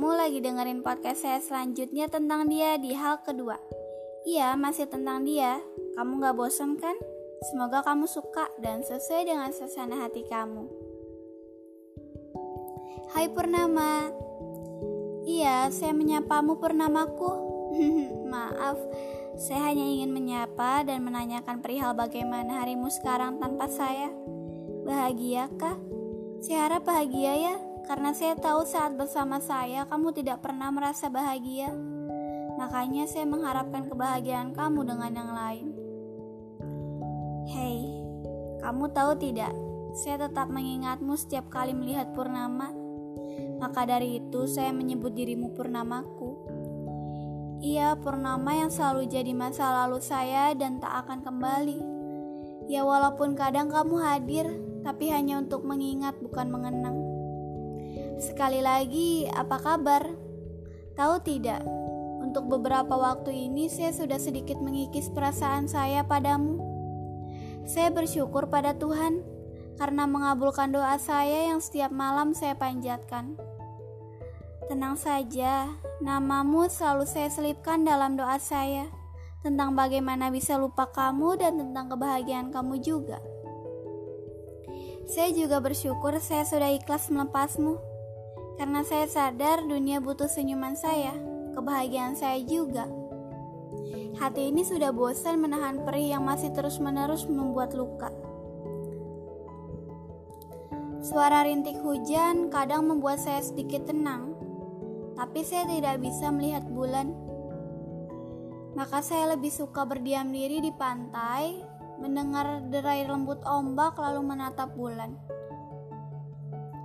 kamu lagi dengerin podcast saya selanjutnya tentang dia di hal kedua. Iya, masih tentang dia. Kamu gak bosan kan? Semoga kamu suka dan sesuai dengan suasana hati kamu. Hai Purnama. Iya, saya menyapamu Purnamaku. Maaf, saya hanya ingin menyapa dan menanyakan perihal bagaimana harimu sekarang tanpa saya. Bahagiakah? Saya harap bahagia ya. Karena saya tahu saat bersama saya kamu tidak pernah merasa bahagia. Makanya saya mengharapkan kebahagiaan kamu dengan yang lain. Hei, kamu tahu tidak? Saya tetap mengingatmu setiap kali melihat purnama. Maka dari itu saya menyebut dirimu purnamaku. Iya, purnama yang selalu jadi masa lalu saya dan tak akan kembali. Ya walaupun kadang kamu hadir, tapi hanya untuk mengingat bukan mengenang. Sekali lagi, apa kabar? Tahu tidak, untuk beberapa waktu ini saya sudah sedikit mengikis perasaan saya padamu. Saya bersyukur pada Tuhan karena mengabulkan doa saya yang setiap malam saya panjatkan. Tenang saja, namamu selalu saya selipkan dalam doa saya tentang bagaimana bisa lupa kamu dan tentang kebahagiaan kamu juga. Saya juga bersyukur saya sudah ikhlas melepasmu karena saya sadar dunia butuh senyuman saya, kebahagiaan saya juga. Hati ini sudah bosan menahan perih yang masih terus-menerus membuat luka. Suara rintik hujan kadang membuat saya sedikit tenang, tapi saya tidak bisa melihat bulan. Maka saya lebih suka berdiam diri di pantai, mendengar derai lembut ombak lalu menatap bulan.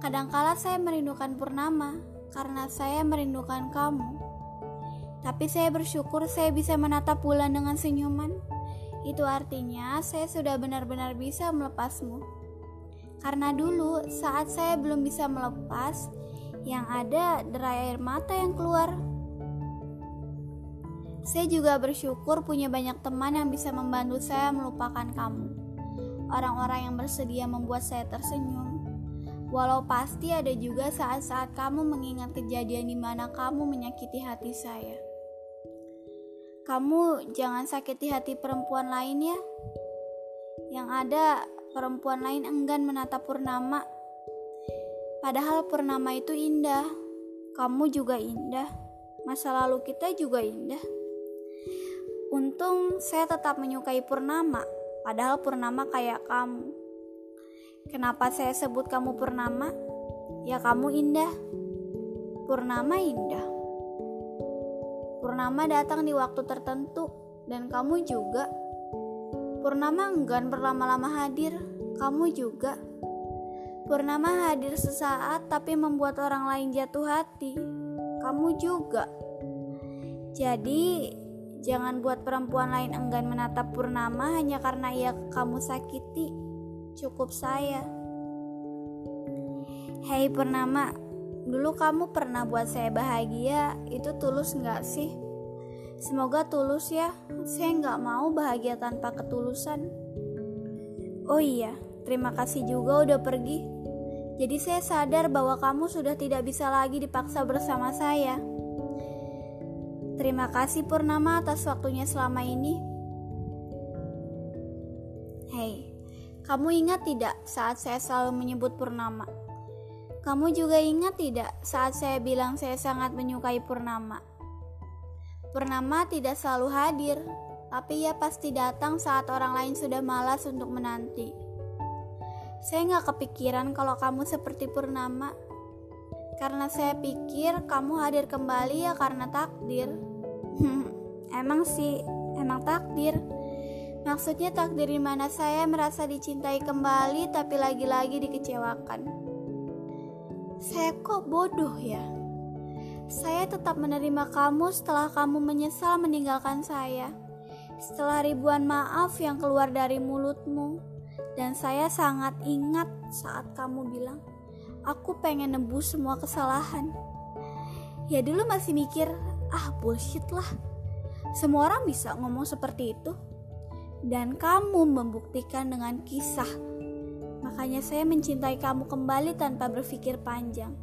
Kadangkala saya merindukan purnama karena saya merindukan kamu. Tapi saya bersyukur saya bisa menatap bulan dengan senyuman. Itu artinya saya sudah benar-benar bisa melepasmu. Karena dulu saat saya belum bisa melepas, yang ada derai air mata yang keluar. Saya juga bersyukur punya banyak teman yang bisa membantu saya melupakan kamu. Orang-orang yang bersedia membuat saya tersenyum Walau pasti ada juga saat-saat kamu mengingat kejadian di mana kamu menyakiti hati saya. Kamu jangan sakiti hati perempuan lain ya. Yang ada perempuan lain enggan menatap purnama. Padahal purnama itu indah. Kamu juga indah. Masa lalu kita juga indah. Untung saya tetap menyukai purnama, padahal purnama kayak kamu. Kenapa saya sebut kamu purnama? Ya kamu indah. Purnama indah. Purnama datang di waktu tertentu dan kamu juga. Purnama enggan berlama-lama hadir, kamu juga. Purnama hadir sesaat tapi membuat orang lain jatuh hati. Kamu juga. Jadi, jangan buat perempuan lain enggan menatap purnama hanya karena ia kamu sakiti cukup saya. Hei Purnama, dulu kamu pernah buat saya bahagia, itu tulus nggak sih? Semoga tulus ya, saya nggak mau bahagia tanpa ketulusan. Oh iya, terima kasih juga udah pergi. Jadi saya sadar bahwa kamu sudah tidak bisa lagi dipaksa bersama saya. Terima kasih Purnama atas waktunya selama ini. Hei, kamu ingat tidak saat saya selalu menyebut Purnama? Kamu juga ingat tidak saat saya bilang saya sangat menyukai Purnama? Purnama tidak selalu hadir, tapi ia pasti datang saat orang lain sudah malas untuk menanti. Saya nggak kepikiran kalau kamu seperti Purnama, karena saya pikir kamu hadir kembali ya karena takdir. emang sih, emang takdir. Maksudnya takdir di mana saya merasa dicintai kembali tapi lagi-lagi dikecewakan. Saya kok bodoh ya? Saya tetap menerima kamu setelah kamu menyesal meninggalkan saya. Setelah ribuan maaf yang keluar dari mulutmu. Dan saya sangat ingat saat kamu bilang, aku pengen nebus semua kesalahan. Ya dulu masih mikir, ah bullshit lah. Semua orang bisa ngomong seperti itu dan kamu membuktikan dengan kisah. Makanya saya mencintai kamu kembali tanpa berpikir panjang.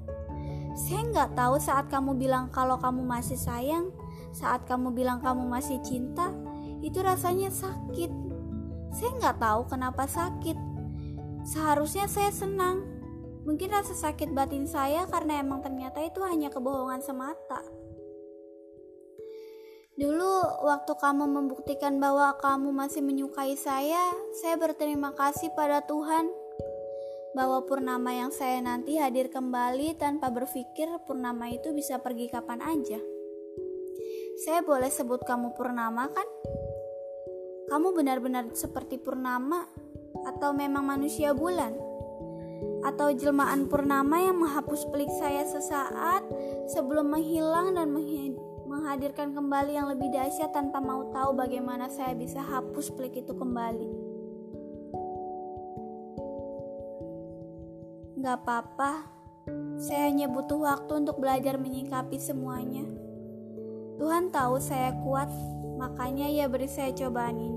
Saya nggak tahu saat kamu bilang kalau kamu masih sayang, saat kamu bilang kamu masih cinta, itu rasanya sakit. Saya nggak tahu kenapa sakit. Seharusnya saya senang. Mungkin rasa sakit batin saya karena emang ternyata itu hanya kebohongan semata. Dulu waktu kamu membuktikan bahwa kamu masih menyukai saya, saya berterima kasih pada Tuhan bahwa purnama yang saya nanti hadir kembali tanpa berpikir purnama itu bisa pergi kapan aja. Saya boleh sebut kamu purnama kan? Kamu benar-benar seperti purnama atau memang manusia bulan? Atau jelmaan purnama yang menghapus pelik saya sesaat sebelum menghilang dan menghadirkan kembali yang lebih dahsyat tanpa mau tahu bagaimana saya bisa hapus pelik itu kembali. Gak apa-apa, saya hanya butuh waktu untuk belajar menyikapi semuanya. Tuhan tahu saya kuat, makanya ia beri saya cobaan ini.